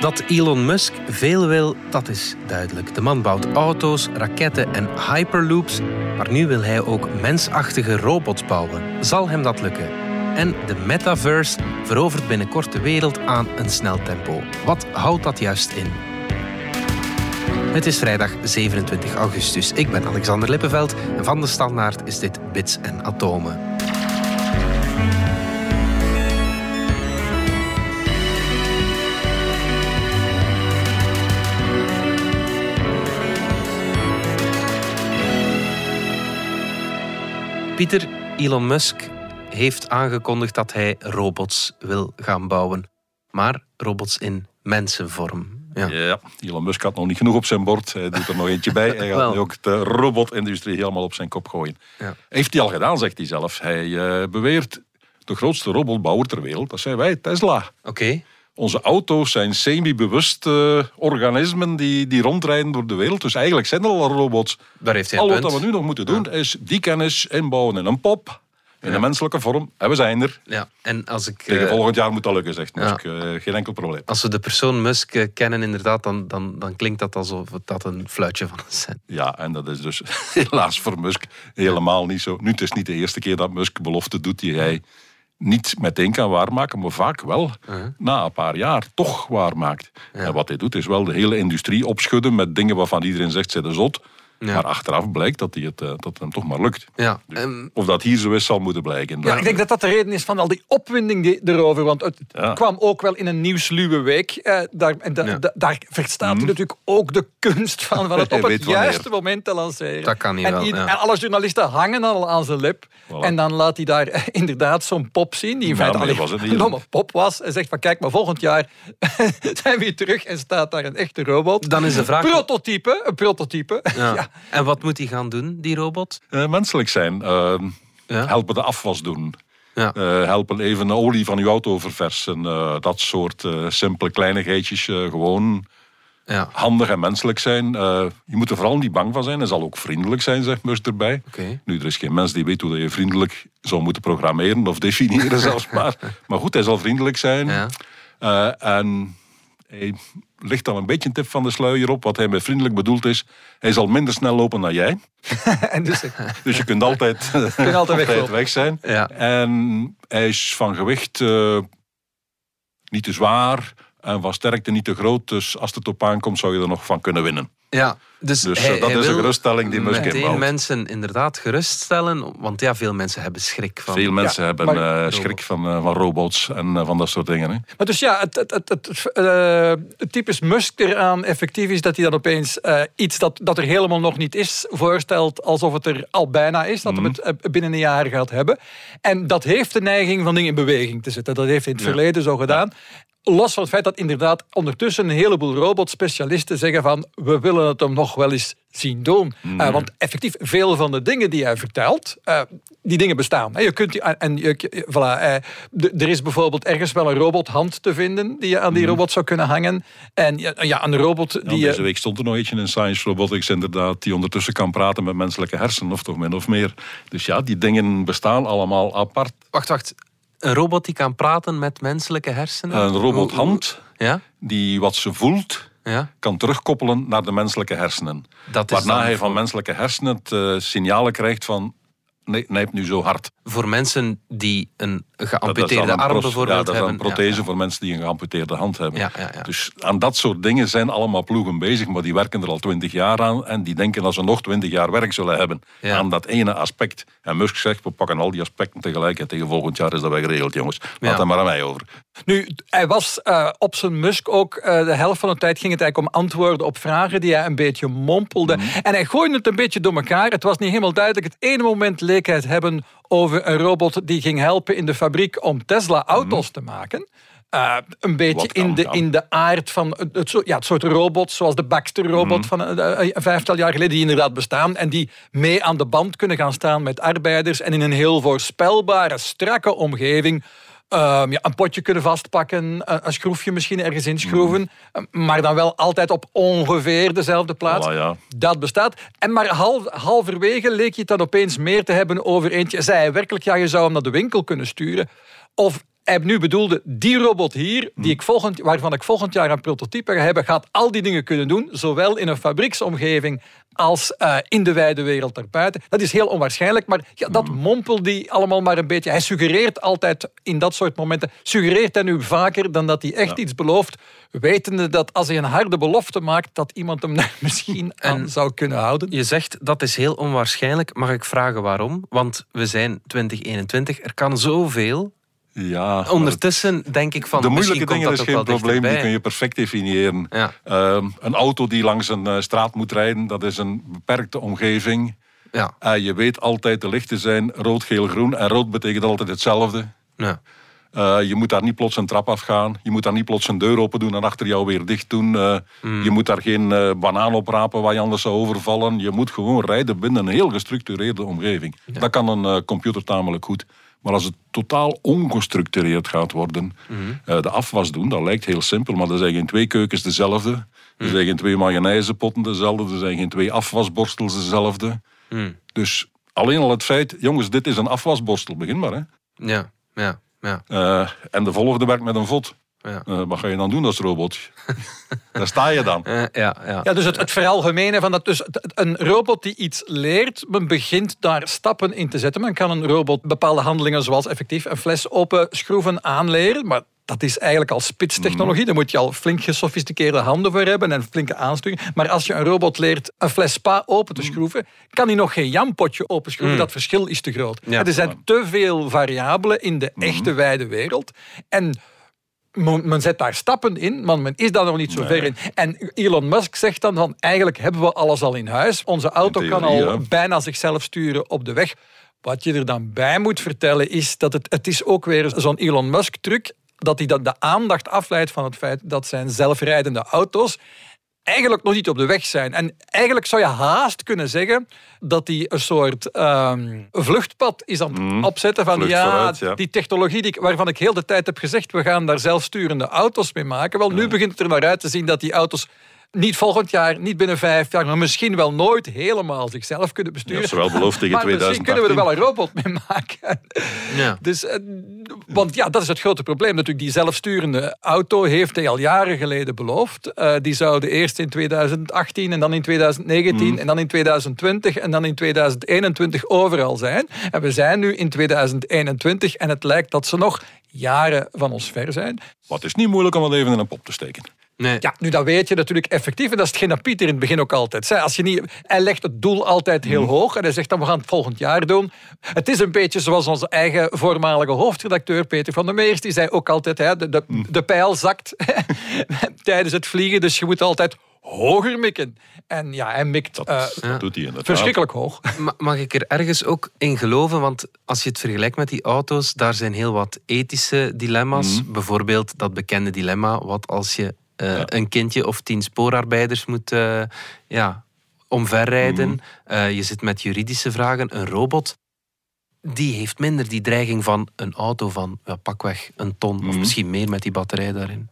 Dat Elon Musk veel wil, dat is duidelijk. De man bouwt auto's, raketten en hyperloops, maar nu wil hij ook mensachtige robots bouwen. Zal hem dat lukken? En de metaverse verovert binnenkort de wereld aan een snel tempo. Wat houdt dat juist in? Het is vrijdag 27 augustus. Ik ben Alexander Lippenveld en van de Standaard is dit Bits en Atomen. Pieter, Elon Musk heeft aangekondigd dat hij robots wil gaan bouwen. Maar robots in mensenvorm. Ja. ja, Elon Musk had nog niet genoeg op zijn bord. Hij doet er nog eentje bij. Hij gaat nu ook de robotindustrie helemaal op zijn kop gooien. Ja. Heeft hij al gedaan, zegt hij zelf. Hij uh, beweert de grootste robotbouwer ter wereld. Dat zijn wij, Tesla. Oké. Onze auto's zijn semi-bewuste organismen die, die rondrijden door de wereld. Dus eigenlijk zijn er al robots. Daar heeft hij al wat we nu nog moeten doen, is die kennis inbouwen in een pop in de menselijke vorm. En we zijn er. Ja. En als ik, Tegen uh, volgend jaar moet dat lukken, zegt Musk. Uh, geen enkel probleem. Als we de persoon Musk kennen, inderdaad, dan, dan, dan klinkt dat alsof dat een fluitje van een cent. Ja, en dat is dus helaas voor Musk helemaal niet zo. Nu, het is niet de eerste keer dat Musk belofte doet die hij niet meteen kan waarmaken, maar vaak wel -huh. na een paar jaar toch waarmaakt. Ja. En wat hij doet, is wel de hele industrie opschudden met dingen waarvan iedereen zegt, ze de zot. Ja. Maar achteraf blijkt dat, hij het, dat het hem toch maar lukt. Ja. Dus of dat hier zo is, zal moeten blijken. Ja, ik denk dat dat de reden is van al die opwinding die, erover. Want het ja. kwam ook wel in een nieuwsluwe week. Eh, daar, en da, ja. da, daar verstaat mm. hij natuurlijk ook de kunst van, van het op het juiste moment te lanceren. Dat kan niet en, wel, en alle journalisten hangen al aan zijn lip. Voilà. En dan laat hij daar eh, inderdaad zo'n pop zien, die in feite alleen een domme pop was. En zegt van kijk, maar volgend jaar zijn we weer terug en staat daar een echte robot. Dan is de vraag... Prototype, een prototype. Ja. En wat moet hij gaan doen, die robot? Uh, menselijk zijn. Uh, ja? Helpen de afwas doen. Ja. Uh, helpen even de olie van uw auto verversen. dat soort simpele kleinigheidjes. gewoon ja. handig en menselijk zijn. je moet er vooral niet bang van zijn. Hij zal ook vriendelijk zijn, zegt Musk erbij. Okay. Nu, er is geen mens die weet hoe je vriendelijk zou moeten programmeren of definiëren zelfs maar. Maar goed, hij zal vriendelijk zijn. Ja. en hij ligt dan een beetje een tip van de sluier op. Wat hij met vriendelijk bedoeld is. Hij zal minder snel lopen dan jij. en dus, dus je kunt altijd, kunt altijd weg, weg, zijn. Ja. En hij is van gewicht uh, niet te zwaar. En van sterkte niet te groot. Dus als het op aankomt zou je er nog van kunnen winnen. Ja, dus, dus hij, dat hij is een geruststelling die Musk meteen inbouwt. mensen inderdaad geruststellen. Want ja, veel mensen hebben schrik van... Veel mensen Ja, hebben maar- uh, schrik van, uh, van robots en uh, van dat soort dingen. Hè. Maar dus ja, het, het, het, het, uh, het typisch Musk eraan effectief is dat hij dan opeens uh, iets dat, dat er helemaal nog niet is, voorstelt alsof het er al bijna is, dat mm. het uh, binnen een jaar gaat hebben. En dat heeft de neiging van dingen in beweging te zetten. Dat heeft hij in het Ja. verleden zo gedaan. Los van het feit dat inderdaad ondertussen een heleboel robotspecialisten zeggen van we willen het hem nog wel eens zien doen. Mhm. Uh, want effectief veel van de dingen die hij vertelt, uh, die dingen bestaan. Je kunt en je, voilà, uh, er is bijvoorbeeld ergens wel een robothand te vinden die je aan die Mhm. robot zou kunnen hangen. En ja, ja een robot die... deze week stond er nog eentje in Science Robotics inderdaad, die ondertussen kan praten met menselijke hersenen, of toch min of meer. Dus ja, die dingen bestaan allemaal apart. Wacht, wacht. Een robot die kan praten met menselijke hersenen? Een robothand Ja? die wat ze voelt, Ja? kan terugkoppelen naar de menselijke hersenen. Dat is Waarna hij van menselijke hersenen het, uh, signalen krijgt van knijp nu zo hard. voor mensen die een Dat geamputeerde een arm bijvoorbeeld ja, dat is een prothese Ja, voor mensen die een geamputeerde hand hebben. Ja, ja, ja. Dus aan dat soort dingen zijn allemaal ploegen bezig, maar die werken er al twintig jaar aan en die denken dat ze nog twintig jaar werk zullen hebben Ja. aan dat ene aspect. En Musk zegt, we pakken al die aspecten tegelijk en tegen volgend jaar is dat weggeregeld, jongens. Laat Ja. er maar aan mij over. Nu, hij was uh, op zijn Musk ook uh, de helft van de tijd ging het eigenlijk om antwoorden op vragen die hij een beetje mompelde. Mhm. En hij gooide het een beetje door elkaar. Het was niet helemaal duidelijk. Het ene moment leek hebben over een robot die ging helpen in de fabriek om Tesla-auto's te maken. Uh, een beetje Mhm. In, de, in de aard van het, soort- ja, het soort robots, zoals de Baxter-robot Mhm. van uh, een vijftal jaar geleden, die inderdaad bestaan en die mee aan de band kunnen gaan staan met arbeiders en in een heel voorspelbare, strakke omgeving Um, ja, een potje kunnen vastpakken, een, een schroefje misschien ergens inschroeven, Mhm. maar dan wel altijd op ongeveer dezelfde plaats. Ja. Dat bestaat. En maar half, halverwege leek je het dan opeens meer te hebben over eentje. Zei hij werkelijk, ja, je zou hem naar de winkel kunnen sturen? Of hij nu bedoelde, die robot hier, die ik volgend, waarvan ik volgend jaar een prototype ga hebben, gaat al die dingen kunnen doen, zowel in een fabrieksomgeving als uh, in de wijde wereld daarbuiten. Dat is heel onwaarschijnlijk, maar ja, dat mompelt die allemaal maar een beetje. Hij suggereert altijd in dat soort momenten, suggereert hij nu vaker dan dat hij echt iets belooft, wetende dat als hij een harde belofte maakt, dat iemand hem daar misschien aan zou kunnen houden. Je zegt dat is heel onwaarschijnlijk. Mag ik vragen waarom? Want we zijn 2021, er kan zoveel. Ja, Ondertussen denk ik van. De moeilijke dingen is geen probleem, die kun je perfect definiëren. Ja. Ehm, een auto die langs een uh, straat moet rijden, dat is een beperkte omgeving. Ja. Uh, je weet altijd de lichten zijn rood, geel, groen. En rood betekent altijd hetzelfde. Ja. Uh, je moet daar niet plots een trap afgaan. Je moet daar niet plots een deur open doen en achter jou weer dicht doen. Uh, mm. Je moet daar geen uh, banaan oprapen waar je anders zou overvallen. Je moet gewoon rijden binnen een heel gestructureerde omgeving. Ja. Dat kan een computer tamelijk goed. Maar als het totaal ongestructureerd gaat worden, mm. de afwas doen, dat lijkt heel simpel, maar er zijn geen twee keukens dezelfde. Mm. Er zijn geen twee mayonaisepotten dezelfde. Er zijn geen twee afwasborstels dezelfde. Dus alleen al het feit, jongens, dit is een afwasborstel, begin maar. Hè. Ja, ja. Ja. Uh, en de volgende werkt met een vod. Ja. Uh, wat ga je dan doen als robot? Daar sta je dan. Uh, ja, ja. ja, dus het, het veralgemenen van dat. Dus een robot die iets leert, men begint daar stappen in te zetten. Men kan een robot bepaalde handelingen, zoals effectief een fles open schroeven, aanleren. Maar dat is eigenlijk al spitstechnologie. Daar moet je al flink gesofisticeerde handen voor hebben en flinke aansturing. Maar als je een robot leert een fles spa open te schroeven, kan hij nog geen jampotje openschroeven. Dat verschil is te groot. Ja. Er zijn te veel variabelen in de echte wijde wereld. En men zet daar stappen in, maar men is daar nog niet zo ver in. En Elon Musk zegt dan van eigenlijk hebben we alles al in huis. Onze auto theorie, kan al ja. bijna zichzelf sturen op de weg. Wat je er dan bij moet vertellen is dat het, het is ook weer zo'n Elon Musk truc dat hij dan de aandacht afleidt van het feit dat zijn zelfrijdende auto's eigenlijk nog niet op de weg zijn. En eigenlijk zou je haast kunnen zeggen dat hij een soort um, vluchtpad is aan het Mm, opzetten van ja, vooruit, ja. die technologie die, waarvan ik heel de tijd heb gezegd we gaan daar zelfsturende auto's mee maken. Wel, nu begint het er naar uit te zien dat die auto's niet volgend jaar, niet binnen vijf jaar, maar misschien wel nooit helemaal zichzelf kunnen besturen. Dat is wel beloofd tegen maar misschien 2018. kunnen we er wel een robot mee maken. Ja. Dus, eh, want ja, dat is het grote probleem. Natuurlijk, die zelfsturende auto heeft hij al jaren geleden beloofd. Eh, die zouden eerst in 2018 en dan in 2019 Mm. en dan in 2020 en dan in 2021 overal zijn. En we zijn nu in 2021 en het lijkt dat ze nog jaren van ons ver zijn. Wat is niet moeilijk om dat even in een pop te steken. Nee. Ja, nu dat weet je natuurlijk effectief. En dat is hetgeen dat Pieter in het begin ook altijd zei. Als je niet, hij legt het doel altijd heel hoog. En hij zegt dan, we gaan het volgend jaar doen. Het is een beetje zoals onze eigen voormalige hoofdredacteur Peter van der Meers. Die zei ook altijd, hè, de, de, de pijl zakt tijdens het vliegen. Dus je moet altijd hoger mikken. En ja, hij mikt Dat, eh, dat doet hij verschrikkelijk hoog. Ma- Mag ik er ergens ook in geloven? Want als je het vergelijkt met die auto's, daar zijn heel wat ethische dilemma's. Bijvoorbeeld dat bekende dilemma, wat als je eh, Ja. een kindje of tien spoorarbeiders moet eh, ja, omverrijden. Eh, je zit met juridische vragen. Een robot, die heeft minder die dreiging van een auto van ja, pakweg een ton. Of Mhm. misschien meer met die batterij daarin.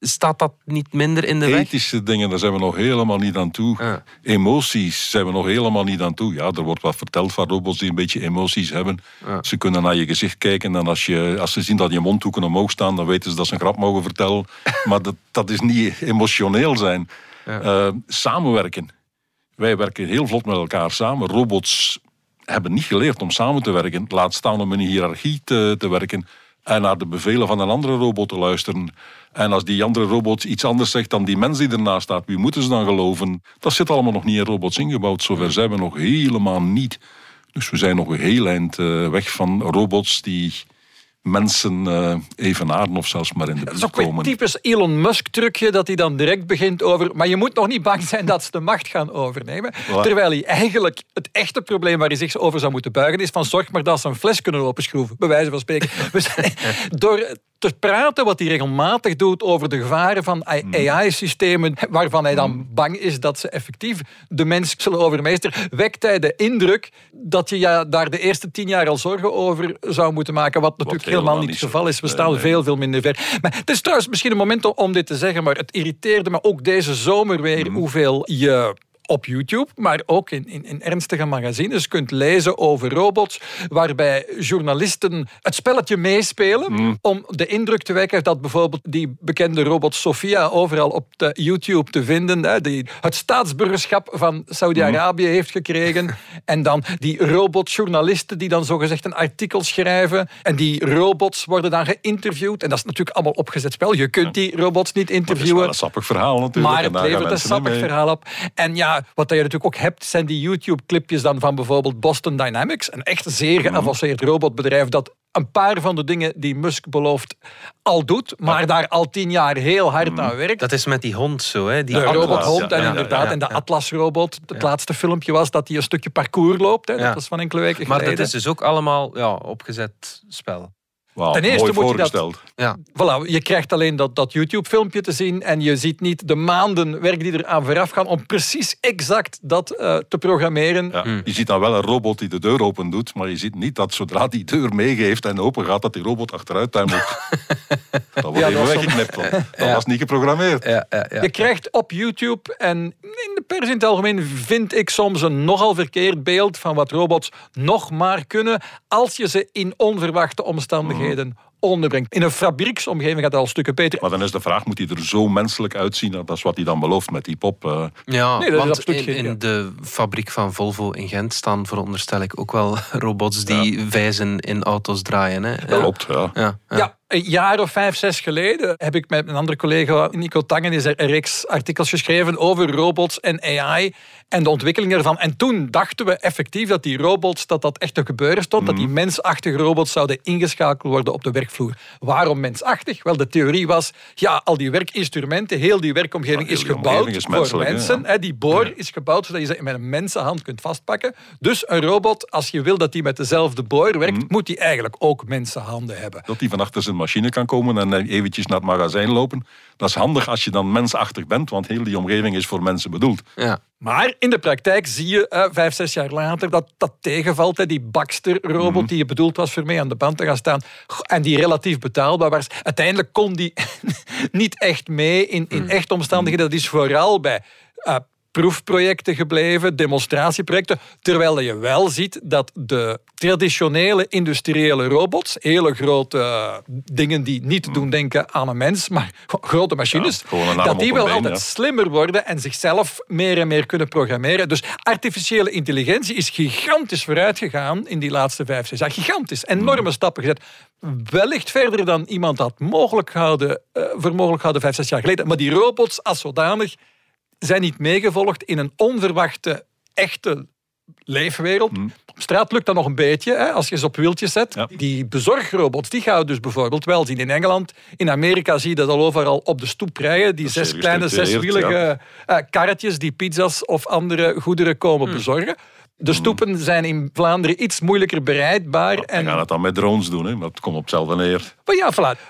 Staat dat niet minder in de weg? Ethische dingen, daar zijn we nog helemaal niet aan toe. Emoties zijn we nog helemaal niet aan toe. Ja, er wordt wat verteld van robots die een beetje emoties hebben. Ze kunnen naar je gezicht kijken en als, je, als ze zien dat je mondhoeken omhoog staan, dan weten ze dat ze een grap mogen vertellen. maar dat, dat is niet emotioneel zijn. Ja. Eh, samenwerken. Wij werken heel vlot met elkaar samen. Robots hebben niet geleerd om samen te werken. Laat staan om in een hiërarchie te, te werken. En naar de bevelen van een andere robot te luisteren. En als die andere robot iets anders zegt dan die mens die ernaast staat, wie moeten ze dan geloven? Dat zit allemaal nog niet in robots ingebouwd. Zover zijn we nog helemaal niet. Dus we zijn nog een heel eind eh, weg van robots die mensen eh, evenaren of zelfs maar in de Dat is buurt ook weer komen. typisch Elon Musk-trucje dat hij dan direct begint over. Maar je moet nog niet bang zijn dat ze de macht gaan overnemen. Voilà. Terwijl hij eigenlijk het echte probleem waar hij zich over zou moeten buigen is: van zorg maar dat ze een fles kunnen openschroeven. Bij wijze van spreken. We zijn- door te praten wat hij regelmatig doet over de gevaren van AI-systemen, waarvan hij dan bang is dat ze effectief de mens zullen overmeesteren, wekt hij de indruk dat je ja, daar de eerste tien jaar al zorgen over zou moeten maken. Wat natuurlijk helemaal, niet het geval is. We staan nee. veel, veel minder ver. Maar het is trouwens misschien een moment om- om dit te zeggen, maar het irriteerde me ook deze zomer weer Mhm. hoeveel je op YouTube, maar ook in, in, in ernstige magazines kunt lezen over robots, waarbij journalisten het spelletje meespelen Mm. om de indruk te wekken dat bijvoorbeeld die bekende robot Sophia overal op de YouTube te vinden, hè, die het staatsburgerschap van Saudi-Arabië Mm. heeft gekregen, en dan die robotjournalisten die dan zogezegd een artikel schrijven, en die robots worden dan geïnterviewd, en dat is natuurlijk allemaal opgezet spel. Je kunt die robots niet Het is wel interviewen. een sappig verhaal natuurlijk. Maar het levert een sappig verhaal op. En ja, wat je natuurlijk ook hebt, zijn die YouTube-clipjes dan van bijvoorbeeld Boston Dynamics. Een echt zeer geavanceerd robotbedrijf dat een paar van de dingen die Musk belooft al doet, maar daar al tien jaar heel hard aan werkt. Dat is met die hond zo, hè? Die De Atlas. robothond en ja, inderdaad, ja, en de. Atlas-robot. Het laatste filmpje was dat hij een stukje parcours loopt. Hè. Dat was van enkele weken Maar geleden. dat is dus ook allemaal ja, opgezet spel. Wauw, Ten eerste mooi moet je dat- voorgesteld. Ja. Voilà, je krijgt alleen dat, dat YouTube-filmpje te zien en je ziet niet de maanden werk die eraan vooraf gaan om precies exact dat eh, te programmeren. Ja, Je ziet dan wel een robot die de deur open doet, maar je ziet niet dat zodra die deur meegeeft en open gaat, dat die robot achteruit tuimelt. dat wordt Ja, even dat was weggeknipt. Dat Ja. was niet geprogrammeerd. Ja, ja, ja. Je krijgt op YouTube en in de pers in het algemeen vind ik soms een nogal verkeerd beeld van wat robots nog maar kunnen als je ze in onverwachte omstandigheden onderbrengt. In een fabrieksomgeving gaat dat al stukken beter. Maar dan is de vraag, moet hij er zo menselijk uitzien? Dat is wat hij dan belooft met die pop. eh. Ja, Nee, want in, geen- ja. in de fabriek van Volvo in Gent staan veronderstel ik ook wel robots die wijzen in auto's draaien. Hè? Dat klopt, ja. Ja, ja. Ja, een jaar of vijf, zes geleden heb ik met een andere collega, Nico Tangen, is er een reeks artikels geschreven over robots en AI en de ontwikkeling ervan. En toen dachten we effectief dat die robots, dat dat echt te gebeuren stond, dat die mensachtige robots zouden ingeschakeld worden op de werkvloer. Waarom mensachtig? Wel, de theorie was, ja, al die werkinstrumenten, heel die werkomgeving Ja, heel is die gebouwd is voor hè, mensen. ja. Die boor is gebouwd zodat je ze met een mensenhand kunt vastpakken. Dus een robot, als je wil dat die met dezelfde boor werkt, moet die eigenlijk ook mensenhanden hebben. Dat hij van achter zijn machine kan komen en eventjes naar het magazijn lopen. Dat is handig als je dan mensachtig bent, want heel die omgeving is voor mensen bedoeld. Ja. Maar in de praktijk zie je eh, vijf, zes jaar later dat dat tegenvalt. Hè. Die Baxter-robot die je bedoeld was voor mee aan de band te gaan staan. En die relatief betaalbaar was. Uiteindelijk kon die niet echt mee in, in echte omstandigheden. Dat is vooral bij eh, proefprojecten gebleven, demonstratieprojecten. Terwijl je wel ziet dat de traditionele industriële robots, hele grote eh, dingen die niet doen denken aan een mens, maar grote machines, Ja, dat die wel been, altijd ja. slimmer worden en zichzelf meer en meer kunnen programmeren. Dus artificiële intelligentie is gigantisch vooruitgegaan in die laatste vijf, zes jaar. Gigantisch. Enorme stappen gezet. Wellicht verder dan iemand had mogelijk gehouden, eh, voor mogelijk gehouden vijf, zes jaar geleden. Maar die robots als zodanig zijn niet meegevolgd in een onverwachte, echte leefwereld. Op straat lukt dat nog een beetje, hè, als je ze op wieltjes zet. Ja. Die bezorgrobots, die gaan we dus bijvoorbeeld wel zien in Engeland. In Amerika zie je dat al overal op de stoep rijden. Die zes kleine, zeswielige eh, karretjes die pizza's of andere goederen komen Hmm. bezorgen. De stoepen zijn in Vlaanderen iets moeilijker bereidbaar. We en gaan het dan met drones doen, hè. maar het komt op hetzelfde neer. maar ja, voilà.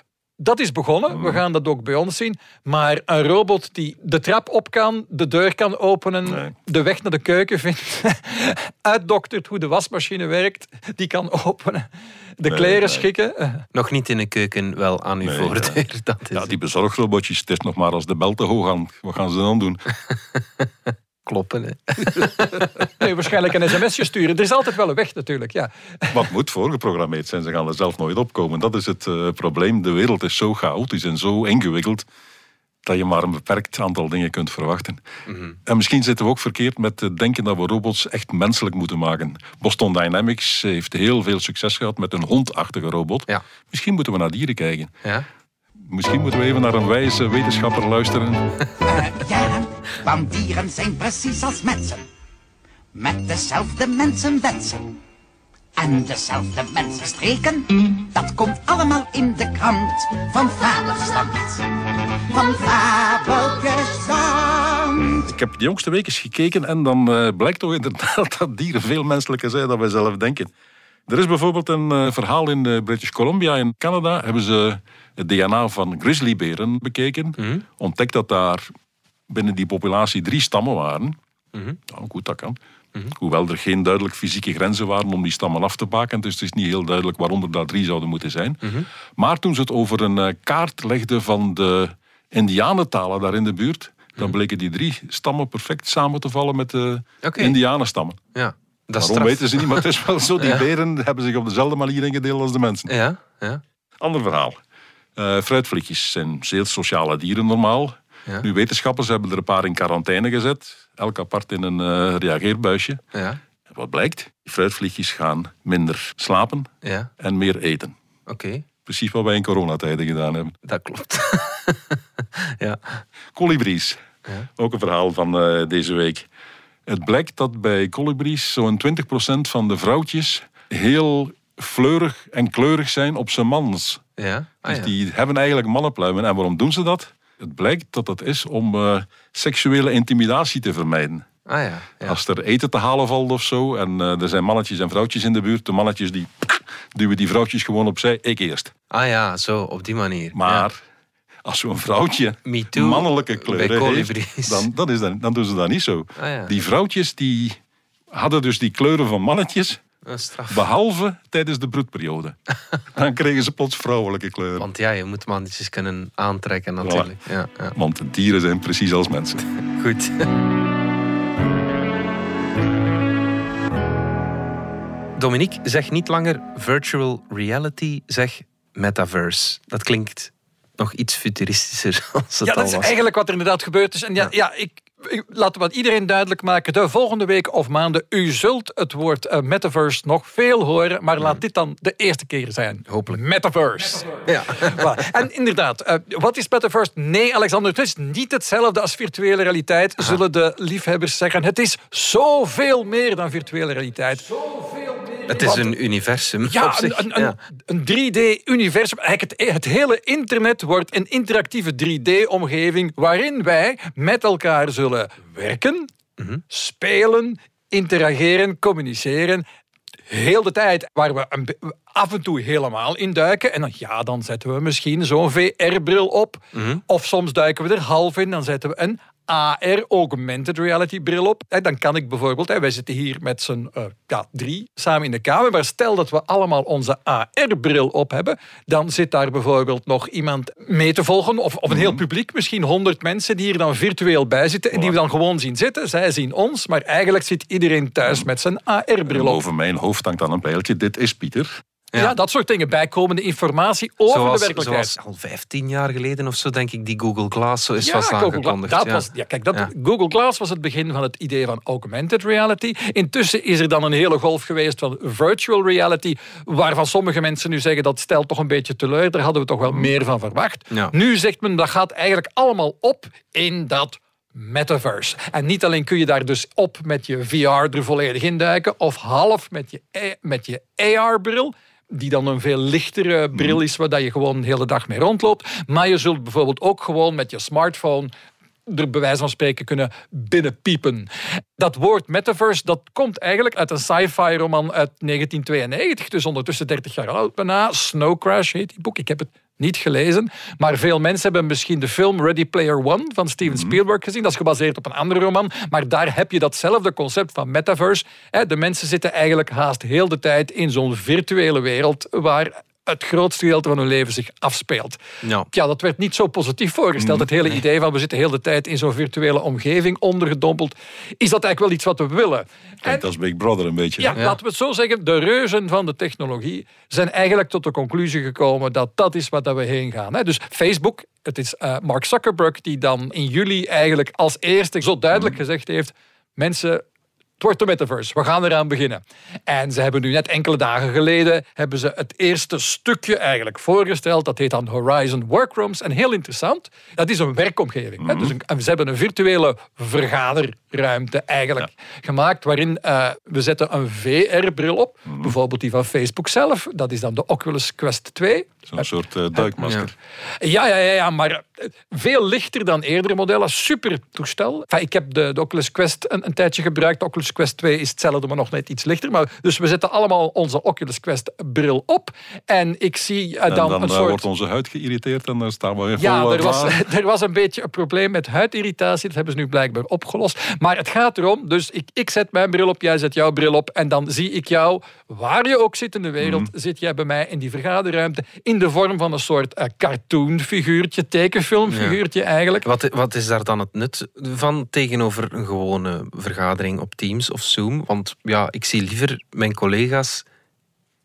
Dat is begonnen. Hmm. We gaan dat ook bij ons zien. Maar een robot die de trap op kan, de deur kan openen, Nee. de weg naar de keuken vindt, uitdoktert hoe de wasmachine werkt, die kan openen, de Nee, kleren nee. schikken. Nog niet in de keuken, wel aan uw Nee, voordeur. Dat is Ja, die bezorgrobotjes, het is nog maar als de bel te hoog aan. Wat gaan ze dan doen? kloppen. Hè. Nee, waarschijnlijk een sms'je sturen. Er is altijd wel een weg natuurlijk. Ja. Wat moet voorgeprogrammeerd zijn? Ze gaan er zelf nooit opkomen. Dat is het eh, probleem. De wereld is zo chaotisch en zo ingewikkeld dat je maar een beperkt aantal dingen kunt verwachten. En misschien zitten we ook verkeerd met het denken dat we robots echt menselijk moeten maken. Boston Dynamics heeft heel veel succes gehad met een hondachtige robot. Ja. Misschien moeten we naar dieren kijken. Ja. Misschien moeten we even naar een wijze wetenschapper luisteren. Eh, ja, want dieren zijn precies als mensen. Met dezelfde mensenwensen. En dezelfde mensenstreken. Dat komt allemaal in de krant van Fabelstand. Van Fabelgestand. Ik heb de jongste week eens gekeken en dan eh, blijkt toch inderdaad dat dieren veel menselijker zijn dan wij zelf denken. Er is bijvoorbeeld een eh, verhaal in British Columbia in Canada. Hebben ze het DNA van grizzlyberen bekeken. Ontdekt dat daar binnen die populatie drie stammen waren. Nou, goed, dat kan. Hoewel er geen duidelijk fysieke grenzen waren om die stammen af te baken. Dus het is niet heel duidelijk waarom er daar drie zouden moeten zijn. Maar toen ze het over een eh, kaart legden van de indianentalen daar in de buurt, dan bleken die drie stammen perfect samen te vallen met de Oké. indianenstammen. Ja, dat is Waarom straf. weten ze niet, maar het is wel zo. Die Ja. beren hebben zich op dezelfde manier ingedeeld als de mensen. Ja, ja. Ander verhaal. Eh fruitvliegjes zijn zeer sociale dieren normaal. Ja. Nu, wetenschappers hebben er een paar in quarantaine gezet. Elk apart in een eh, reageerbuisje. ja, Wat blijkt? Die fruitvliegjes gaan minder slapen ja. en meer eten. Oké, Precies wat wij in coronatijden gedaan hebben. dat klopt. ja. Colibries. Ja. Ook een verhaal van eh, deze week. Het blijkt dat bij colibries zo'n 20% van de vrouwtjes heel fleurig en kleurig zijn op zijn mans. Ja. Ah, Dus ja. die hebben eigenlijk mannenpluimen. En waarom doen ze dat? Het blijkt dat dat is om eh, seksuele intimidatie te vermijden. Ah ja. ja. Als er eten te halen valt of zo, en eh, er zijn mannetjes en vrouwtjes in de buurt, de mannetjes die duwen die vrouwtjes gewoon opzij, ik eerst. Ah ja, zo, op die manier. Maar als zo'n vrouwtje too, mannelijke kleuren heeft, dan, dan, is dan doen ze dat niet zo. Ah. Die vrouwtjes die hadden dus die kleuren van mannetjes. Behalve tijdens de broedperiode. dan kregen ze plots vrouwelijke kleuren. Want ja, je moet mannetjes kunnen aantrekken natuurlijk. Ja, ja. Want de dieren zijn precies als mensen. Goed. Dominique, zeg niet langer virtual reality, zeg metaverse. Dat klinkt nog iets futuristischer als het Ja, al dat is was. eigenlijk wat er inderdaad gebeurd is. En ja, ja. ik- laten we het iedereen duidelijk maken. De volgende week of maanden, u zult het woord eh, metaverse nog veel horen. Maar laat dit dan de eerste keer zijn. Hopelijk. Metaverse. Ja. En inderdaad, eh, wat is metaverse? Nee, Alexander, het is niet hetzelfde als virtuele realiteit, zullen de liefhebbers zeggen. Het is zoveel meer dan virtuele realiteit. Het is een universum op Ja, een, een, ja. een 3D-universum. Eigenlijk het, het hele internet wordt een interactieve 3D-omgeving waarin wij met elkaar zullen werken, Mhm. spelen, interageren, communiceren. Heel de tijd waar we af en toe helemaal induiken. En dan, ja, dan zetten we misschien zo'n VR-bril op. Mhm. Of soms duiken we er half in. Dan zetten we een AR, augmented reality bril op. En dan kan ik bijvoorbeeld, hè, wij zitten hier met z'n eh, ja, drie samen in de kamer. Maar stel dat we allemaal onze AR-bril op hebben. Dan zit daar bijvoorbeeld nog iemand mee te volgen. Of, of een heel publiek, misschien honderd mensen die hier dan virtueel bij zitten. En die we dan gewoon zien zitten. Zij zien ons, maar eigenlijk zit iedereen thuis met zijn AR-bril op. Boven mijn hoofd hangt dan een pijltje. Dit is Pieter. Ja. dat soort dingen. Bijkomende informatie over Zoals, de werkelijkheid. zoals al 15 jaar geleden of zo, denk ik, die Google Glass zo is Ja, Glass. aangekondigd. Dat ja. was, ja, kijk, dat, Ja. Google Glass was het begin van het idee van augmented reality. Intussen is er dan een hele golf geweest van virtual reality, waarvan sommige mensen nu zeggen dat stelt toch een beetje teleur. Daar hadden we toch wel meer van verwacht. Nu zegt men dat gaat eigenlijk allemaal op in dat metaverse. En niet alleen kun je daar dus op met je VR er volledig in duiken, of half met je, met je AR-bril. Die dan een veel lichtere bril is, waar dat je gewoon de hele dag mee rondloopt. Maar je zult bijvoorbeeld ook gewoon met je smartphone er bij wijze van spreken kunnen binnenpiepen. Dat woord metaverse, dat komt eigenlijk uit een sci-fi roman uit 1992, dus ondertussen 30 jaar oud bijna. Snow Crash heet die boek. Ik heb het niet gelezen, maar veel mensen hebben misschien de film Ready Player One van Steven Spielberg gezien. Dat is gebaseerd op een andere roman, maar daar heb je datzelfde concept van metaverse. De mensen zitten eigenlijk haast heel de tijd in zo'n virtuele wereld waar het grootste gedeelte van hun leven zich afspeelt. Ja. Ja, dat werd niet zo positief voorgesteld. Het hele idee van we zitten heel de tijd in zo'n virtuele omgeving ondergedompeld. Is dat eigenlijk wel iets wat we willen? Kijk, dat is Big Brother een beetje. ja, laten we het zo zeggen. De reuzen van de technologie zijn eigenlijk tot de conclusie gekomen dat dat is wat dat we heen gaan. hè. Dus Facebook, het is eh, Mark Zuckerberg die dan in juli eigenlijk als eerste zo duidelijk gezegd heeft: mensen. Het wordt de metaverse. We gaan eraan beginnen. En ze hebben nu net enkele dagen geleden hebben ze het eerste stukje eigenlijk voorgesteld. Dat heet dan Horizon Workrooms. En heel interessant, dat is een werkomgeving. hè. Dus een, en ze hebben een virtuele vergaderruimte eigenlijk gemaakt. Waarin eh, we zetten een VR-bril op. Bijvoorbeeld die van Facebook zelf. Dat is dan de Oculus Quest 2. Zo'n soort eh, duikmasker. Ja, ja, ja, ja, maar eh, veel lichter dan eerdere modellen. Super toestel. Enfin, ik heb de, de Oculus Quest een, een tijdje gebruikt. De Oculus Quest 2 is hetzelfde, maar nog net iets lichter. Maar, dus we zetten allemaal onze Oculus Quest bril op. En ik zie uh, En dan, dan een eh, soort... wordt onze huid geïrriteerd en dan staan we weer Ja, vol er eh, was, er was een beetje een probleem met huidirritatie. Dat hebben ze nu blijkbaar opgelost. Maar het gaat erom, dus ik, ik zet mijn bril op, jij zet jouw bril op. En dan zie ik jou, waar je ook zit in de wereld, Mhm. zit jij bij mij in die vergaderruimte. In de vorm van een soort eh, cartoonfiguurtje, tekenfilmfiguurtje eigenlijk. Wat, wat is daar dan het nut van tegenover een gewone vergadering op Teams of Zoom? Want ja, ik zie liever mijn collega's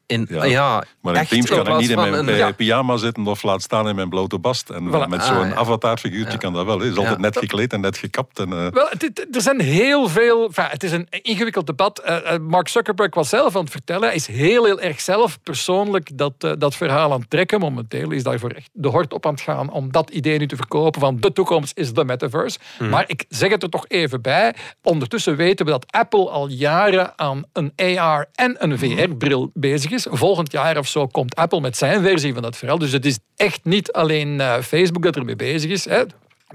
in... Ja, Ja, Maar in Teams kan ik niet in mijn een- ja. pyjama zitten of laat staan in mijn blote bast. En Voilà. met Ah, zo'n ja. avatarfiguurtje Ja. kan dat wel. hè. Is altijd net gekleed en net gekapt. En, eh, Wel, het- er zijn heel veel. het is een ingewikkeld debat. Eh, eh, Mark Zuckerberg was zelf aan het vertellen. Hij is heel, heel erg zelf persoonlijk dat, eh, dat verhaal aan het trekken. Momenteel is daarvoor echt de hort op aan het gaan om dat idee nu te verkopen van de toekomst is de metaverse. Maar ik zeg het er toch even bij. Ondertussen weten we dat Apple al jaren aan een AR en een VR-bril bezig is. Volgend jaar of zo komt Apple met zijn versie van dat verhaal. Dus het is echt niet alleen eh, Facebook dat ermee bezig is. Hè.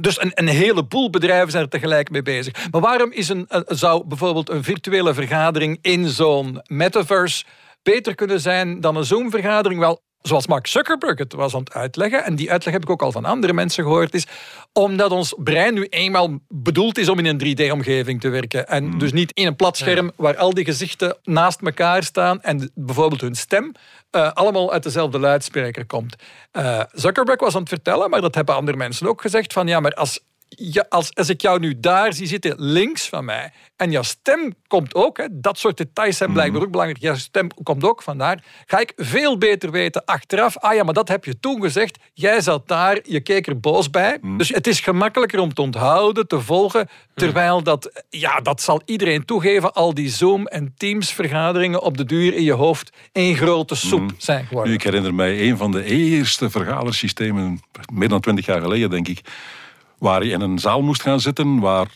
Dus een, een heleboel bedrijven zijn er tegelijk mee bezig. Maar waarom is een, een- zou bijvoorbeeld een virtuele vergadering in zo'n metaverse beter kunnen zijn dan een Zoom-vergadering? Wel, zoals Mark Zuckerberg het was aan het uitleggen, en die uitleg heb ik ook al van andere mensen gehoord, is omdat ons brein nu eenmaal bedoeld is om in een 3D-omgeving te werken. En dus niet in een plat scherm waar al die gezichten naast elkaar staan en bijvoorbeeld hun stem eh, allemaal uit dezelfde luidspreker komt. Eh, Zuckerberg was aan het vertellen, maar dat hebben andere mensen ook gezegd, van ja, maar als, ja, als, als ik jou nu daar zie zitten, links van mij, en jouw stem komt ook, hè, dat soort details zijn blijkbaar ook belangrijk, jouw stem komt ook vandaar, ga ik veel beter weten achteraf, ah ja, maar dat heb je toen gezegd, jij zat daar, je keek er boos bij. Dus het is gemakkelijker om te onthouden, te volgen, terwijl dat, ja, dat zal iedereen toegeven, al die Zoom- en Teams-vergaderingen op de duur in je hoofd één grote soep zijn Nu, geworden. ik herinner mij een van de eerste vergadersystemen, meer dan twintig jaar geleden denk ik, waar je in een zaal moest gaan zitten, waar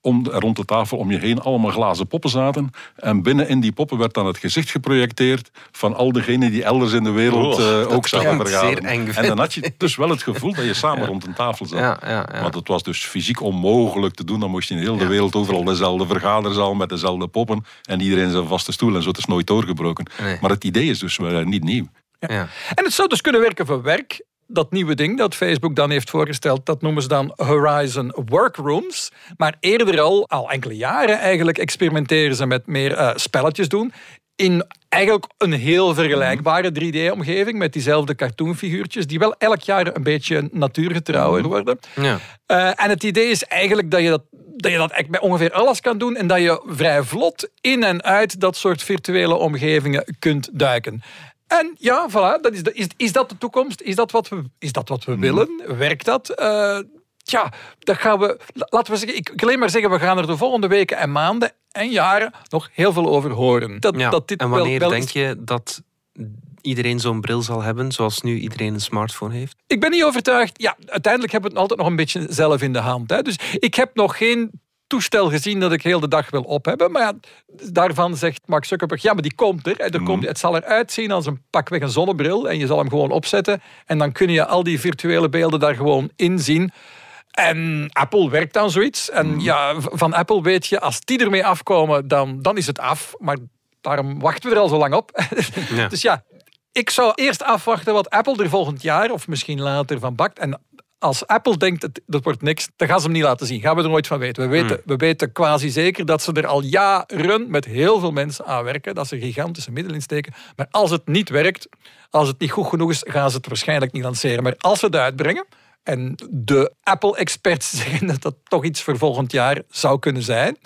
om, rond de tafel om je heen allemaal glazen poppen zaten. En binnen in die poppen werd dan het gezicht geprojecteerd van al diegenen die elders in de wereld Oh, eh, dat ook zaten klinkt vergaderen. zeer eng, en dan had je dus wel het gevoel dat je samen rond een tafel zat. Ja, ja, ja. Want het was dus fysiek onmogelijk te doen. Dan moest je in heel de wereld overal dezelfde vergaderzaal met dezelfde poppen. En iedereen zijn vaste stoel en zo. Het is nooit doorgebroken. Nee. Maar het idee is dus eh, niet nieuw. Ja. En het zou dus kunnen werken voor werk. Dat nieuwe ding dat Facebook dan heeft voorgesteld, dat noemen ze dan Horizon Workrooms. Maar eerder al, al enkele jaren eigenlijk, experimenteren ze met meer eh, spelletjes doen. In eigenlijk een heel vergelijkbare 3D-omgeving met diezelfde cartoonfiguurtjes, die wel elk jaar een beetje natuurgetrouwer worden. Ja. Eh, en het idee is eigenlijk dat je dat, dat je dat eigenlijk bij ongeveer alles kan doen en dat je vrij vlot in en uit dat soort virtuele omgevingen kunt duiken. En ja, voilà, dat is, de- is, is dat de toekomst? Is dat wat we, is dat wat we willen? Werkt dat? Eh, Tja, dat gaan we. la- Laten we zeggen, ik ik wil alleen maar zeggen, we gaan er de volgende weken en maanden en jaren nog heel veel over horen. Dat, Ja. dat dit en wanneer wel denk je dat iedereen zo'n bril zal hebben, zoals nu iedereen een smartphone heeft? Ik ben niet overtuigd. Ja, uiteindelijk hebben we het altijd nog een beetje zelf in de hand. Hè. Dus ik heb nog geen toestel gezien dat ik heel de dag wil op hebben. Maar ja, daarvan zegt Mark Zuckerberg, ja, maar die komt er. Er komt, het zal eruit zien als een pakweg een zonnebril. En je zal hem gewoon opzetten. En dan kun je al die virtuele beelden daar gewoon in zien. En Apple werkt aan zoiets. En ja, v- van Apple weet je, als die ermee afkomen, dan, dan is het af. Maar daarom wachten we er al zo lang op. Ja. Dus ja, ik zou eerst afwachten wat Apple er volgend jaar of misschien later van bakt. En als Apple denkt dat dat wordt niks, dan gaan ze hem niet laten zien. Gaan we er nooit van weten. We weten, we weten quasi zeker dat ze er al jaren met heel veel mensen aan werken. Dat ze gigantische middelen insteken. Maar als het niet werkt, als het niet goed genoeg is, gaan ze het waarschijnlijk niet lanceren. Maar als ze het uitbrengen, en de Apple-experts zeggen dat dat toch iets voor volgend jaar zou kunnen zijn,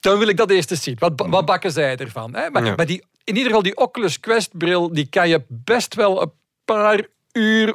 dan wil ik dat eerst eens zien. Wat, wat bakken zij ervan? Hè? Maar, Ja. maar die, in ieder geval die Oculus Quest-bril, die kan je best wel een paar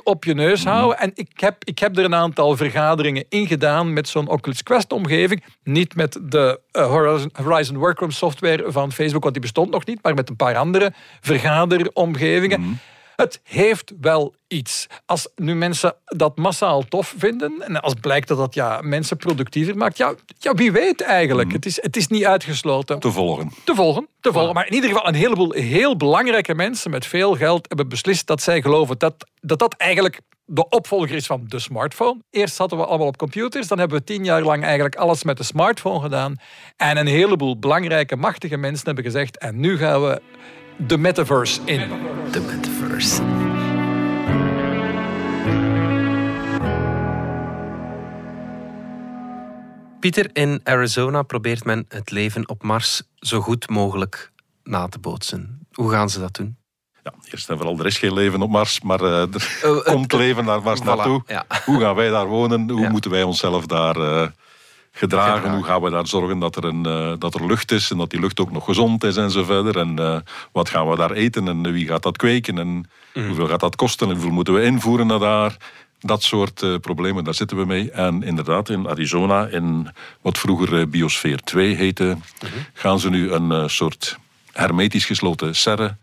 op je neus houden. En ik heb, ik heb er een aantal vergaderingen in gedaan met zo'n Oculus Quest-omgeving. Niet met de eh, Horizon, Horizon Workroom software van Facebook, want die bestond nog niet, maar met een paar andere vergaderomgevingen. Het heeft wel iets. Als nu mensen dat massaal tof vinden en als blijkt dat dat ja, mensen productiever maakt, ja, ja wie weet eigenlijk. Het, is, het is niet uitgesloten Te volgen. te volgen, te volgen. Maar in ieder geval een heleboel heel belangrijke mensen met veel geld hebben beslist dat zij geloven dat dat, dat eigenlijk de opvolger is van de smartphone. Eerst zaten we allemaal op computers, dan hebben we tien jaar lang eigenlijk alles met de smartphone gedaan. En een heleboel belangrijke, machtige mensen hebben gezegd, en nu gaan we de metaverse in. De metaverse. Pieter, in Arizona probeert men het leven op Mars zo goed mogelijk na te bootsen. Hoe gaan ze dat doen? Ja, eerst en vooral, er is geen leven op Mars, maar uh, er Oh, eh, komt leven naar Mars voilà, naartoe. ja. Hoe gaan wij daar wonen? Hoe Ja. moeten wij onszelf daar eh, gedragen? Gedragen. Hoe gaan we daar zorgen dat er, een, eh, dat er lucht is en dat die lucht ook nog gezond is en zo verder? En eh, wat gaan we daar eten en wie gaat dat kweken en Mhm. hoeveel gaat dat kosten en hoeveel moeten we invoeren naar daar? Dat soort eh, problemen, daar zitten we mee. En inderdaad, in Arizona, in wat vroeger Biosfeer 2 heette, Mhm. gaan ze nu een soort hermetisch gesloten serre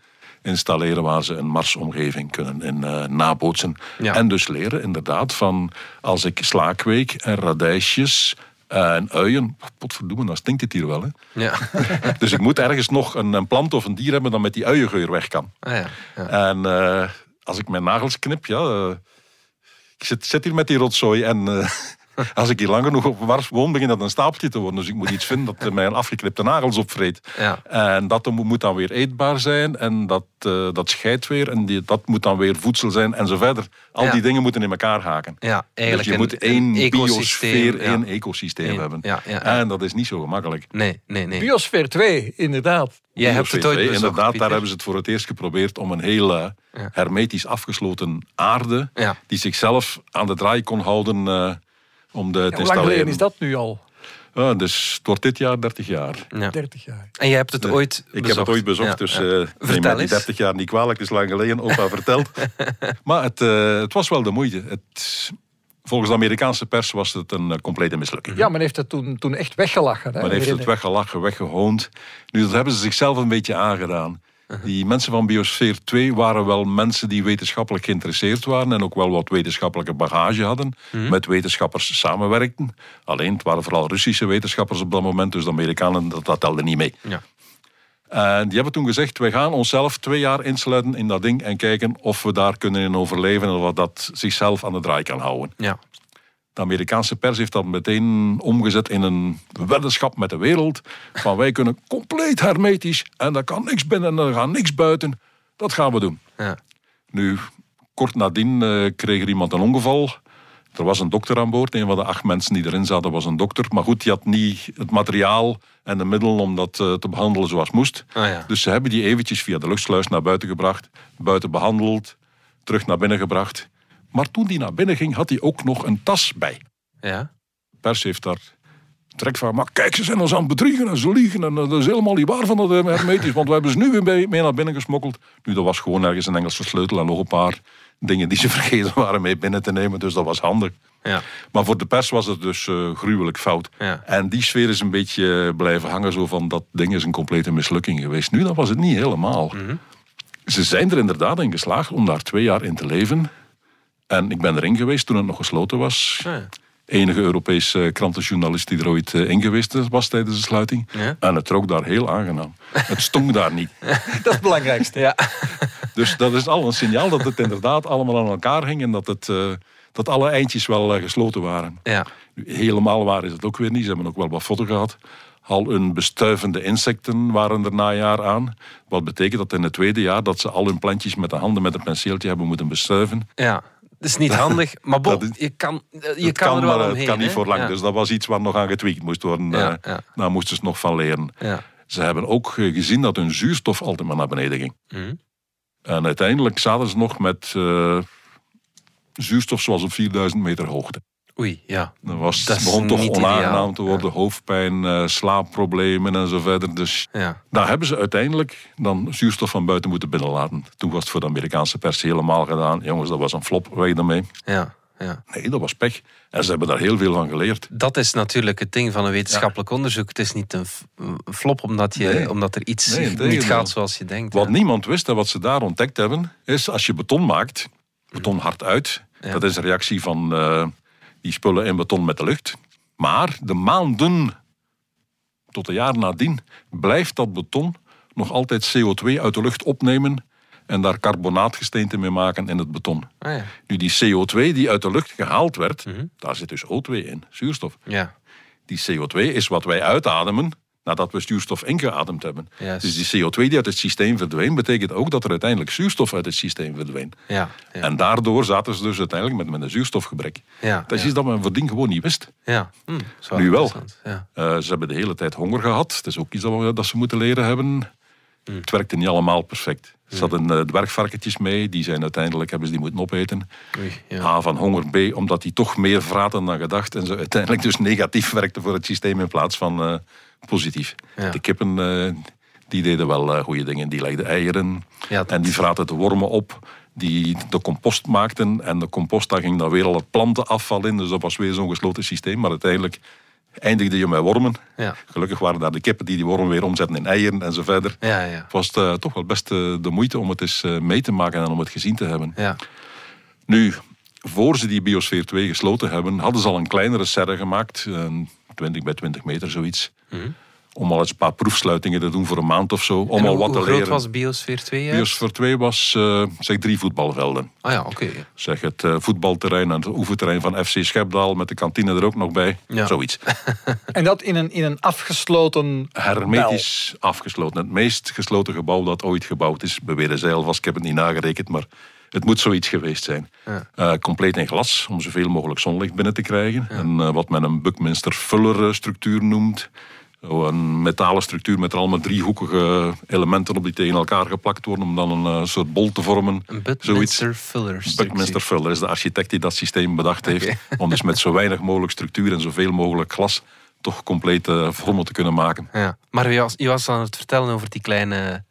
installeren waar ze een Marsomgeving kunnen in nabootsen. Ja. En dus leren inderdaad van als ik sla kweek en radijsjes en uien, potverdomme, dan stinkt het hier wel. Hè? Ja. Dus ik moet ergens nog een, een plant of een dier hebben dat met die uiengeur weg kan. Ah, ja. ja. En eh, als ik mijn nagels knip, ja, eh, ik zit, zit hier met die rotzooi en eh, als ik hier lang genoeg op Mars woon, begint dat een stapeltje te worden. Dus ik moet iets vinden dat mijn afgeknipte nagels opvreet. Ja. En dat moet- dan weer eetbaar zijn en dat, eh, dat scheidt weer en die, dat moet dan weer voedsel zijn en zo verder. Al Ja. die dingen moeten in elkaar haken. ja, Dus eigenlijk je een- moet één biosfeer, ja. één ecosysteem Eén, hebben. ja, ja, ja. En dat is niet zo gemakkelijk. Nee, nee, nee. Biosfeer 2, inderdaad. Jij hebt het ooit CO2, bezocht, Inderdaad, Pieter. daar hebben ze het voor het eerst geprobeerd om een hele Ja. hermetisch afgesloten aarde, Ja. die zichzelf aan de draai kon houden eh, om de, te Ja, hoe lang geleden is dat nu al? Ja, dus het wordt dit jaar 30 jaar. Ja. 30 jaar. En jij hebt het ooit Ik bezocht. heb het ooit bezocht, Ja, dus ja. eh neem Vertel mij die eens. 30 jaar niet kwalijk, het is lang geleden, opa verteld. maar het, eh, het was wel de moeite. Het, volgens de Amerikaanse pers was het een eh, complete mislukking. Ja, men heeft het toen, toen echt weggelachen. Hè? Men heeft het weggelachen, weggehoond. Nu, dat hebben ze zichzelf een beetje aangedaan. Die mensen van Biosfeer 2 waren wel mensen die wetenschappelijk geïnteresseerd waren en ook wel wat wetenschappelijke bagage hadden. Met wetenschappers samenwerkten. Alleen, het waren vooral Russische wetenschappers op dat moment, dus de Amerikanen, dat, dat telde niet mee. Ja. En die hebben toen gezegd, wij gaan onszelf twee jaar insluiten in dat ding en kijken of we daar kunnen in overleven en of dat zichzelf aan de draai kan houden. Ja. De Amerikaanse pers heeft dat meteen omgezet in een weddenschap met de wereld. Van wij kunnen compleet hermetisch en daar kan niks binnen en er gaat niks buiten. Dat gaan we doen. Ja. Nu, kort nadien eh, kreeg er iemand een ongeval. Er was een dokter aan boord. Een van de acht mensen die erin zaten was een dokter. Maar goed, die had niet het materiaal en de middelen om dat eh, te behandelen zoals moest. Ah, ja. Dus ze hebben die eventjes via de luchtsluis naar buiten gebracht. Buiten behandeld, terug naar binnen gebracht. Maar toen die naar binnen ging, had hij ook nog een tas bij Ja. pers heeft daar trek van. Maar kijk, ze zijn ons aan het bedriegen en ze liegen. En eh, dat is helemaal niet waar van dat eh, hermetisch. Want we hebben ze nu weer mee, mee naar binnen gesmokkeld. Nu, dat was gewoon ergens een Engelse sleutel en nog een paar dingen die ze vergeten waren mee binnen te nemen. Dus dat was handig. Ja. Maar voor de pers was het dus eh, gruwelijk fout. Ja. En die sfeer is een beetje blijven hangen. Zo van, dat ding is een complete mislukking geweest. Nu, dat was het niet helemaal. Ze zijn er inderdaad in geslaagd om daar twee jaar in te leven. En ik ben erin geweest toen het nog gesloten was Ja. enige Europese krantenjournalist die er ooit eh, in geweest was tijdens de sluiting. Ja. En het rook daar heel aangenaam. Het stonk daar niet. Dat is het belangrijkste. Ja. Dus dat is al een signaal dat het inderdaad allemaal aan elkaar hing en dat, het, eh, dat alle eindjes wel eh, gesloten waren. Ja. Nu, Helemaal waar is het ook weer niet. Ze hebben ook wel wat foto gehad. Al hun bestuivende insecten waren er na jaar aan. Wat betekent dat in het tweede jaar dat ze al hun plantjes met de handen met een penseeltje hebben moeten bestuiven. Ja. Dat is niet handig, maar bon, Dat is- je kan, je kan, er wel maar omheen. het kan niet voor lang. Ja. Dus dat was iets waar nog aan getweakt moest worden. Ja, Eh, ja. Daar moesten ze nog van leren. Ze hebben ook eh, gezien dat hun zuurstof altijd maar naar beneden ging. Mhm. En uiteindelijk zaten ze nog met eh, zuurstof zoals op 4000 meter hoogte. Oei, ja. Dat was, Dat begon toch onaangenaam ideaal. te worden. Hoofdpijn, eh, slaapproblemen en zo verder. Dus Ja. daar hebben ze uiteindelijk dan zuurstof van buiten moeten binnenlaten. Toen was het voor de Amerikaanse pers helemaal gedaan. Jongens, dat was een flop, weg ermee. Ja. Ja. Nee, dat was pech. En ze hebben daar heel veel van geleerd. Dat is natuurlijk het ding van een wetenschappelijk onderzoek. Het is niet een flop omdat, je, Nee. omdat er iets Nee, niet gaat zoals je denkt. Wat ja. niemand wist en wat ze daar ontdekt hebben, is als je beton maakt, beton hard uit. Dat is een reactie van eh, die spullen in beton met de lucht. Maar de maanden tot een jaar nadien blijft dat beton nog altijd CO2 uit de lucht opnemen en daar carbonaatgesteente mee maken in het beton. Ah, ja. Nu, die CO2 die uit de lucht gehaald werd, Mhm. daar zit dus O2 in, zuurstof. ja. Die CO2 is wat wij uitademen nadat we zuurstof ingeademd hebben. Dus die CO2 die uit het systeem verdween, betekent ook dat er uiteindelijk zuurstof uit het systeem verdween. Ja. Ja. En daardoor zaten ze dus uiteindelijk met, met een zuurstofgebrek. Ja, Dat is iets dat men voordien gewoon niet wist. ja. Hm, zo Nu wel. Eh, ze hebben de hele tijd honger gehad. Het is ook iets dat, we- dat ze moeten leren hebben. Het werkte niet allemaal perfect. Ze hadden eh, dwergvarkentjes mee. Die zijn uiteindelijk, hebben ze die moeten opeten. Oei. A, van honger. B, omdat die toch meer vraten dan gedacht. En ze uiteindelijk dus negatief werkten voor het systeem in plaats van eh, positief. Ja. De kippen, eh, die deden wel eh, goede dingen. Die legden eieren. Ja, En die vraten de wormen op. Die de compost maakten. En de compost, daar ging dan weer al het plantenafval in. Dus dat was weer zo'n gesloten systeem. Maar uiteindelijk eindigde je met wormen. Ja. Gelukkig waren daar de kippen die die wormen weer omzetten in eieren en zo verder. Ja, ja. Het was eh, toch wel best de moeite om het eens mee te maken en om het gezien te hebben. Ja. Nu, voor ze die biosfeer 2 gesloten hebben, hadden ze al een kleinere serre gemaakt. een 20 bij 20 meter, zoiets. Om al eens een paar proefsluitingen te doen voor een maand of zo. Om Mhm. En al hoe, wat hoe te groot leren. was Biosfeer 2 juist? Biosfeer 2 was, eh, zeg, drie voetbalvelden. Ah ja, oké. Zeg het eh, voetbalterrein en het oefenterrein van FC Schepdaal met de kantine er ook nog bij. Ja. Zoiets. En dat in een, in een afgesloten Hermetisch afgesloten. Het meest gesloten gebouw dat ooit gebouwd is. Beweren zij alvast, ik heb het niet nagerekend, maar het moet zoiets geweest zijn. Ja. Eh, compleet in glas, om zoveel mogelijk zonlicht binnen te krijgen. En eh, wat men een Buckminster Fuller structuur noemt. Zo een metalen structuur met er allemaal driehoekige elementen op die tegen elkaar geplakt worden om dan een eh, soort bol te vormen. Een. Buckminster Fuller Buckminster Fuller is de architect die dat systeem bedacht heeft. Om dus met zo weinig mogelijk structuur en zoveel mogelijk glas toch complete vormen te kunnen maken. Ja. Maar je was, je was aan het vertellen over die kleine...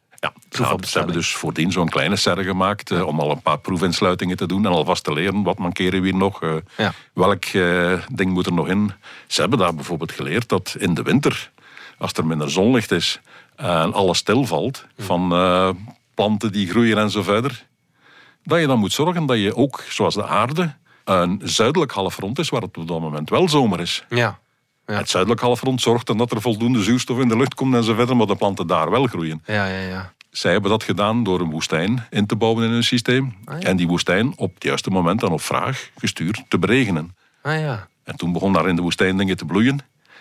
Ze hebben dus voordien zo'n kleine serre gemaakt eh, om al een paar proefinsluitingen te doen en alvast te leren wat mankeren we hier nog, eh, Ja. welk eh, ding moet er nog in. Ze hebben daar bijvoorbeeld geleerd dat in de winter, als er minder zonlicht is en alles stilvalt van planten die groeien en zo verder, dat je dan moet zorgen dat je ook, zoals de aarde, een zuidelijk halfrond is waar het op dat moment wel zomer is. Ja. Ja. Het zuidelijk halfrond zorgt dan dat er voldoende zuurstof in de lucht komt en zo verder, maar de planten daar wel groeien. Ja, ja, ja. Zij hebben dat gedaan door een woestijn in te bouwen in hun systeem. Ah, ja. En die woestijn op het juiste moment en op vraag gestuurd te beregenen. Ah ja. En toen begon daar in de woestijn dingen te bloeien.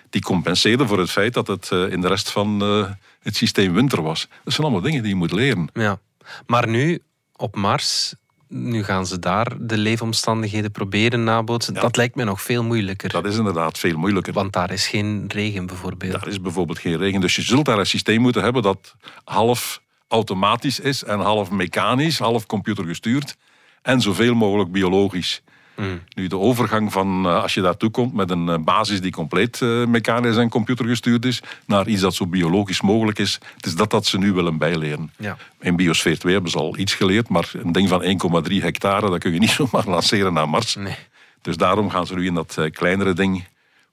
Die compenseerden voor het feit dat het eh, in de rest van eh, het systeem winter was. Dat zijn allemaal dingen die je moet leren. ja. Maar nu, op Mars, nu gaan ze daar de leefomstandigheden proberen nabootsen. Ja. Dat lijkt me nog veel moeilijker. Dat is inderdaad veel moeilijker. Want daar is geen regen bijvoorbeeld. Daar is bijvoorbeeld geen regen. Dus je zult daar een systeem moeten hebben dat half automatisch is en half mechanisch, half computergestuurd en zoveel mogelijk biologisch. Mm. Nu, de overgang van eh, als je daartoe komt met een eh, basis die compleet eh, mechanisch en computergestuurd is, naar iets dat zo biologisch mogelijk is, het is dat dat ze nu willen bijleren. Ja. In Biosfeer 2 hebben ze al iets geleerd, maar een ding van 1,3 hectare, dat kun je niet zomaar lanceren naar Mars. Nee. Dus daarom gaan ze nu in dat kleinere ding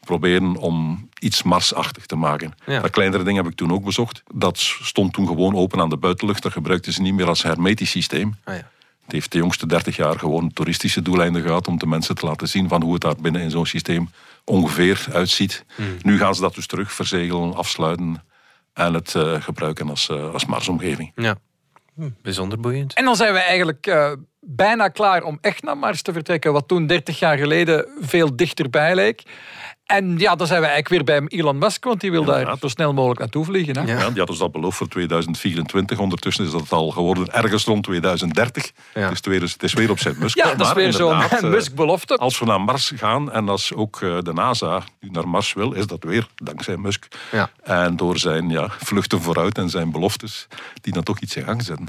proberen om iets Marsachtig te maken. Ja. Dat kleinere ding heb ik toen ook bezocht. Dat stond toen gewoon open aan de buitenlucht. Dat gebruikten ze niet meer als hermetisch systeem. Ah, ja. Het heeft de jongste 30 jaar gewoon toeristische doeleinden gehad om de mensen te laten zien van hoe het daar binnen in zo'n systeem ongeveer uitziet. Hmm. Nu gaan ze dat dus terug verzegelen, afsluiten en het eh, gebruiken als, eh, als Marsomgeving. ja. Hm, bijzonder boeiend. En dan zijn we eigenlijk eh, bijna klaar om echt naar Mars te vertrekken, wat toen 30 jaar geleden veel dichterbij leek. En ja, dan zijn we eigenlijk weer bij Elon Musk, want die wil daar zo snel mogelijk naartoe vliegen. Hè? Ja. Ja, die had ons dat beloofd voor 2024. Ondertussen is dat al geworden ergens rond 2030. Ja. Het, is weer, het is weer op zijn Musk. Ja, dat is weer zo'n eh, Musk-belofte. Als we naar Mars gaan en als ook eh, de NASA nu naar Mars wil, is dat weer dankzij Musk. Ja. En door zijn ja, vluchten vooruit en zijn beloftes, die dan toch iets in gang zetten.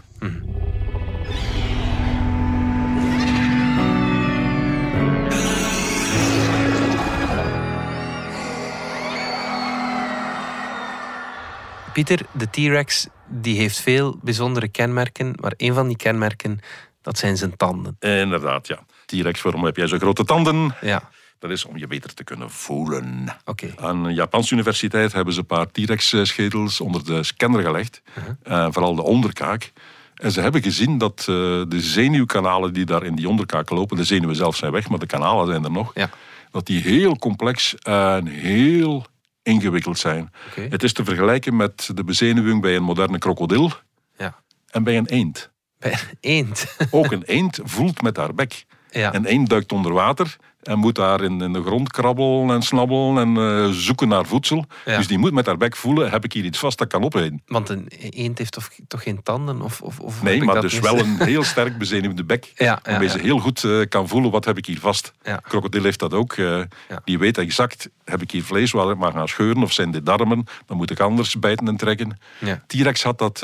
Pieter, de T-Rex die heeft veel bijzondere kenmerken, maar een van die kenmerken, dat zijn zijn tanden. Inderdaad, ja. T-Rex, waarom heb jij zo grote tanden? Ja, Dat is om je beter te kunnen voelen. oké. Aan een Japanse universiteit hebben ze een paar T-Rex-schedels onder de scanner gelegd. Eh, vooral de onderkaak. En ze hebben gezien dat eh, de zenuwkanalen die daar in die onderkaak lopen, de zenuwen zelf zijn weg, maar de kanalen zijn er nog, Ja. dat die heel complex en heel ingewikkeld zijn. Het is te vergelijken met de bezenuwing bij een moderne krokodil Ja. en bij een eend. Bij een eend. Ook een eend voelt met haar bek. Ja. Een eend duikt onder water en moet daar in, in de grond krabbelen en snabbelen en eh, zoeken naar voedsel. Ja. Dus die moet met haar bek voelen, heb ik hier iets vast dat kan opeten? Want een eend heeft toch, toch geen tanden? Of, of, of Nee, maar dus mis- wel een heel sterk bezenuwde bek. Ja, ja, waarmee ze heel goed eh, kan voelen, wat heb ik hier vast. Krokodil heeft dat ook. eh. Die weet exact, heb ik hier vlees waar ik maar gaan scheuren of zijn dit darmen? Dan moet ik anders bijten en trekken. T-Rex had dat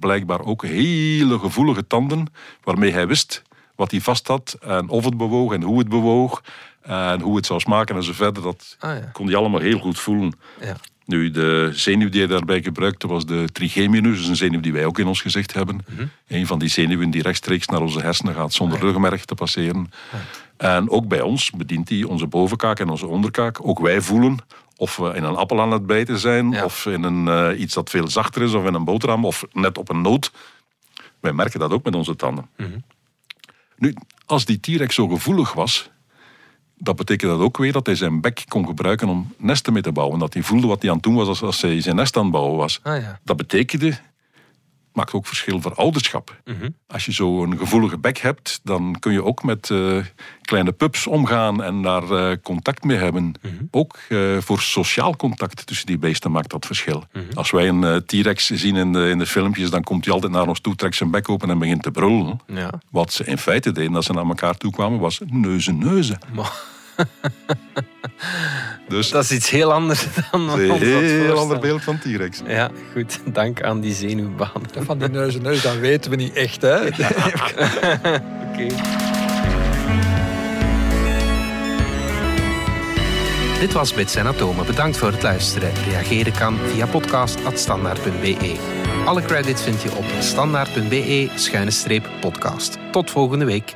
blijkbaar ook hele gevoelige tanden, waarmee hij wist wat hij vast had en of het bewoog en hoe het bewoog en hoe het zou smaken en zo verder. Dat Ah, ja. kon hij allemaal heel goed voelen. Ja. Nu, de zenuw die hij daarbij gebruikte was de trigeminus, dus een zenuw die wij ook in ons gezicht hebben. Een van die zenuwen die rechtstreeks naar onze hersenen gaat zonder ruggenmerg te passeren. En ook bij ons bedient hij onze bovenkaak en onze onderkaak. Ook wij voelen of we in een appel aan het bijten zijn, Ja. of in een, eh, iets dat veel zachter is, of in een boterham, of net op een noot. Wij merken dat ook met onze tanden. Nu, als die T-Rex zo gevoelig was, dat betekent dat ook weer dat hij zijn bek kon gebruiken om nesten mee te bouwen. Dat hij voelde wat hij aan het doen was als, als hij zijn nest aan het bouwen was. Ah, ja. Dat betekende, maakt ook verschil voor ouderschap. Mhm. Als je zo'n gevoelige bek hebt, dan kun je ook met eh, kleine pups omgaan en daar eh, contact mee hebben. Mhm. Ook eh, voor sociaal contact tussen die beesten maakt dat verschil. Mhm. Als wij een T-Rex zien in de, in de filmpjes, dan komt hij altijd naar ons toe, trekt zijn bek open en begint te brullen. Ja. Wat ze in feite deden als ze naar elkaar toe kwamen, was neuzen neuzen. Maar Dus dat is iets heel anders dan wat een heel ander beeld van T-Rex. Ja, goed. Dank aan die zenuwbaan. Van die neus en neus, dat weten we niet echt. Hè? Oké. Dit was Bits en Atomen. Bedankt voor het luisteren. Reageren kan via podcast.standaard.be. Alle credits vind je op standaard.be-podcast. Tot volgende week.